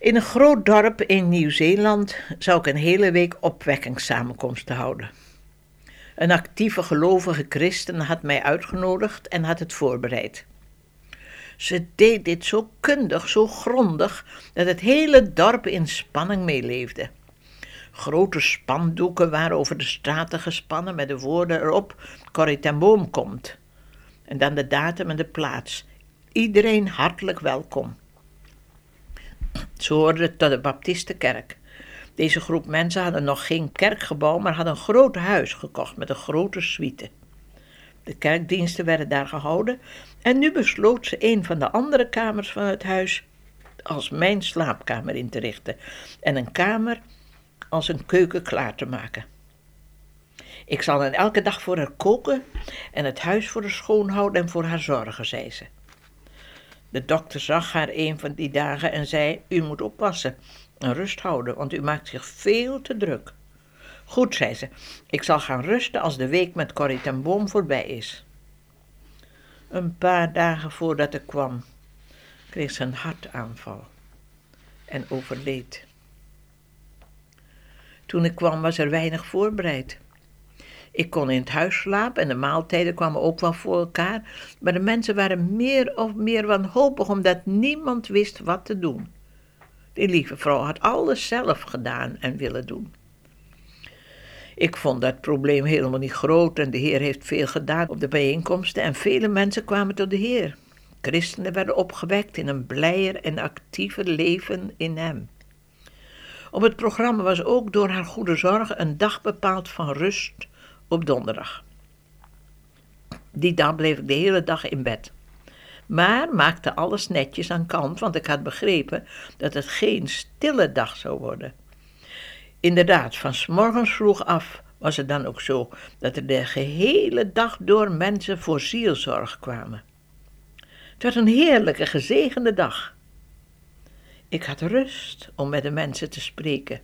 In een groot dorp in Nieuw-Zeeland zou ik een hele week opwekkingssamenkomsten houden. Een actieve gelovige christen had mij uitgenodigd en had het voorbereid. Ze deed dit zo kundig, zo grondig, dat het hele dorp in spanning meeleefde. Grote spandoeken waren over de straten gespannen met de woorden erop: Corrie ten Boom komt. En dan de datum en de plaats. Iedereen hartelijk welkom. Ze hoorden tot de Baptistenkerk. Deze groep mensen hadden nog geen kerkgebouw, maar hadden een groot huis gekocht met een grote suite. De kerkdiensten werden daar gehouden en nu besloot ze een van de andere kamers van het huis als mijn slaapkamer in te richten en een kamer als een keuken klaar te maken. Ik zal dan elke dag voor haar koken en het huis voor haar schoonhouden en voor haar zorgen, zei ze. De dokter zag haar een van die dagen en zei: U moet oppassen en rust houden, want u maakt zich veel te druk. Goed, zei ze, ik zal gaan rusten als de week met Corrie ten Boom voorbij is. Een paar dagen voordat ik kwam, kreeg ze een hartaanval en overleed. Toen ik kwam was er weinig voorbereid. Ik kon in het huis slapen en de maaltijden kwamen ook wel voor elkaar, maar de mensen waren meer of meer wanhopig omdat niemand wist wat te doen. Die lieve vrouw had alles zelf gedaan en willen doen. Ik vond dat probleem helemaal niet groot en de Heer heeft veel gedaan op de bijeenkomsten en vele mensen kwamen tot de Heer. Christenen werden opgewekt in een blijer en actiever leven in Hem. Op het programma was ook door haar goede zorg een dag bepaald van rust op donderdag. Die dag bleef ik de hele dag in bed. Maar maakte alles netjes aan kant, want ik had begrepen dat het geen stille dag zou worden. Inderdaad, van s morgens vroeg af was het dan ook zo dat er de gehele dag door mensen voor zielzorg kwamen. Het was een heerlijke, gezegende dag. Ik had rust om met de mensen te spreken.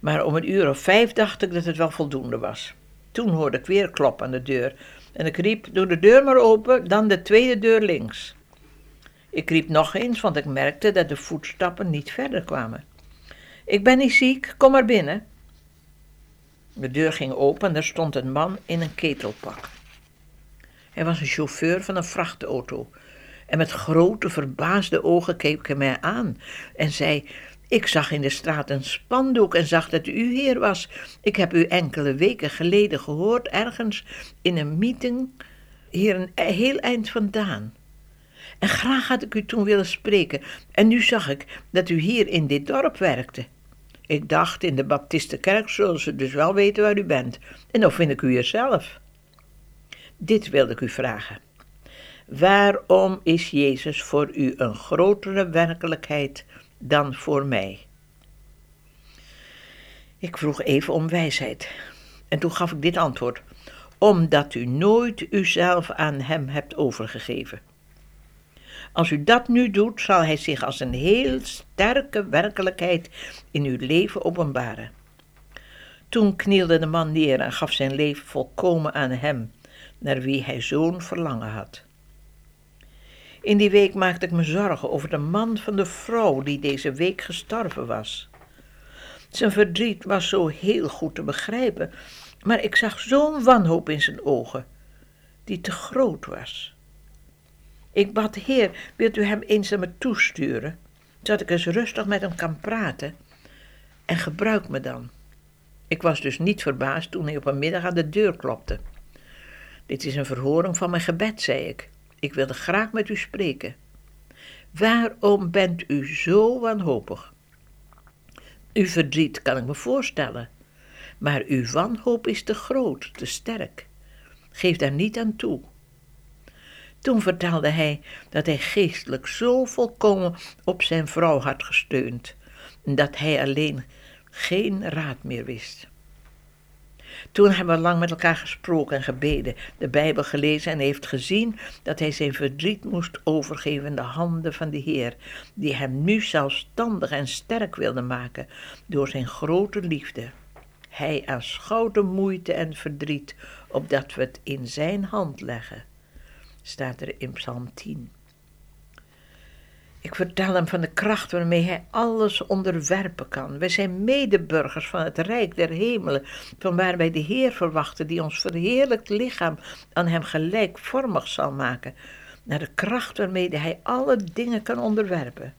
Maar om een uur of vijf dacht ik dat het wel voldoende was. Toen hoorde ik weer klop aan de deur en ik riep: Doe de deur maar open, dan de tweede deur links. Ik riep nog eens, want ik merkte dat de voetstappen niet verder kwamen. Ik ben niet ziek, kom maar binnen. De deur ging open en er stond een man in een ketelpak. Hij was een chauffeur van een vrachtauto en met grote verbaasde ogen keek hij mij aan en zei: Ik zag in de straat een spandoek en zag dat u hier was. Ik heb u enkele weken geleden gehoord, ergens in een meeting, hier een heel eind vandaan. En graag had ik u toen willen spreken, en nu zag ik dat u hier in dit dorp werkte. Ik dacht, in de Baptistenkerk zullen ze dus wel weten waar u bent, en dan vind ik u hier zelf. Dit wilde ik u vragen. Waarom is Jezus voor u een grotere werkelijkheid dan voor mij? Ik vroeg even om wijsheid. En toen gaf ik dit antwoord: Omdat u nooit uzelf aan Hem hebt overgegeven. Als u dat nu doet, zal Hij zich als een heel sterke werkelijkheid in uw leven openbaren. Toen knielde de man neer en gaf zijn leven volkomen aan Hem, naar wie hij zo'n verlangen had. In die week maakte ik me zorgen over de man van de vrouw die deze week gestorven was. Zijn verdriet was zo heel goed te begrijpen, maar ik zag zo'n wanhoop in zijn ogen, die te groot was. Ik bad, Heer, wilt u hem eens naar me toesturen, zodat ik eens rustig met hem kan praten, en gebruik me dan. Ik was dus niet verbaasd toen hij op een middag aan de deur klopte. Dit is een verhoring van mijn gebed, zei ik. Ik wilde graag met u spreken. Waarom bent u zo wanhopig? Uw verdriet kan ik me voorstellen, maar uw wanhoop is te groot, te sterk. Geef daar niet aan toe. Toen vertelde hij dat hij geestelijk zo volkomen op zijn vrouw had gesteund, dat hij alleen geen raad meer wist. Toen hebben we lang met elkaar gesproken en gebeden, de Bijbel gelezen en heeft gezien dat hij zijn verdriet moest overgeven in de handen van de Heer, die hem nu zelfstandig en sterk wilde maken door zijn grote liefde. Hij aanschouwt de moeite en verdriet, opdat we het in zijn hand leggen, staat er in Psalm 10. Ik vertel hem van de kracht waarmee hij alles onderwerpen kan. Wij zijn medeburgers van het Rijk der Hemelen, van waar wij de Heer verwachten, die ons verheerlijkt lichaam aan hem gelijkvormig zal maken, naar de kracht waarmee hij alle dingen kan onderwerpen.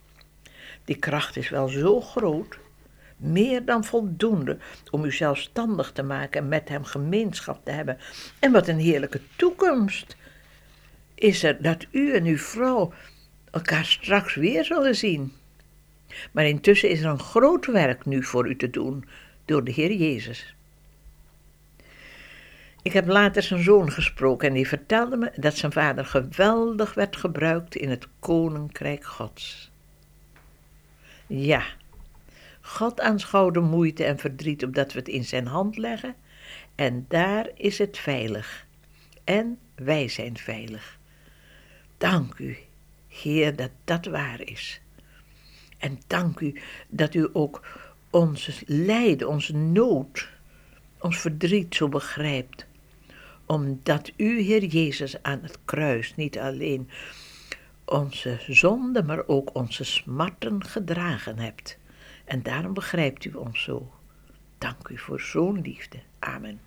Die kracht is wel zo groot, meer dan voldoende om u zelfstandig te maken en met hem gemeenschap te hebben. En wat een heerlijke toekomst is er dat u en uw vrouw elkaar straks weer zullen zien. Maar intussen is er een groot werk nu voor u te doen door de Heer Jezus. Ik heb later zijn zoon gesproken en die vertelde me dat zijn vader geweldig werd gebruikt in het koninkrijk Gods. Ja, God aanschouwde moeite en verdriet opdat we het in zijn hand leggen en daar is het veilig. En wij zijn veilig. Dank u, Heer, dat dat waar is. En dank u dat u ook ons lijden, onze nood, ons verdriet zo begrijpt. Omdat u, Heer Jezus, aan het kruis niet alleen onze zonden, maar ook onze smarten gedragen hebt. En daarom begrijpt u ons zo. Dank u voor zo'n liefde. Amen.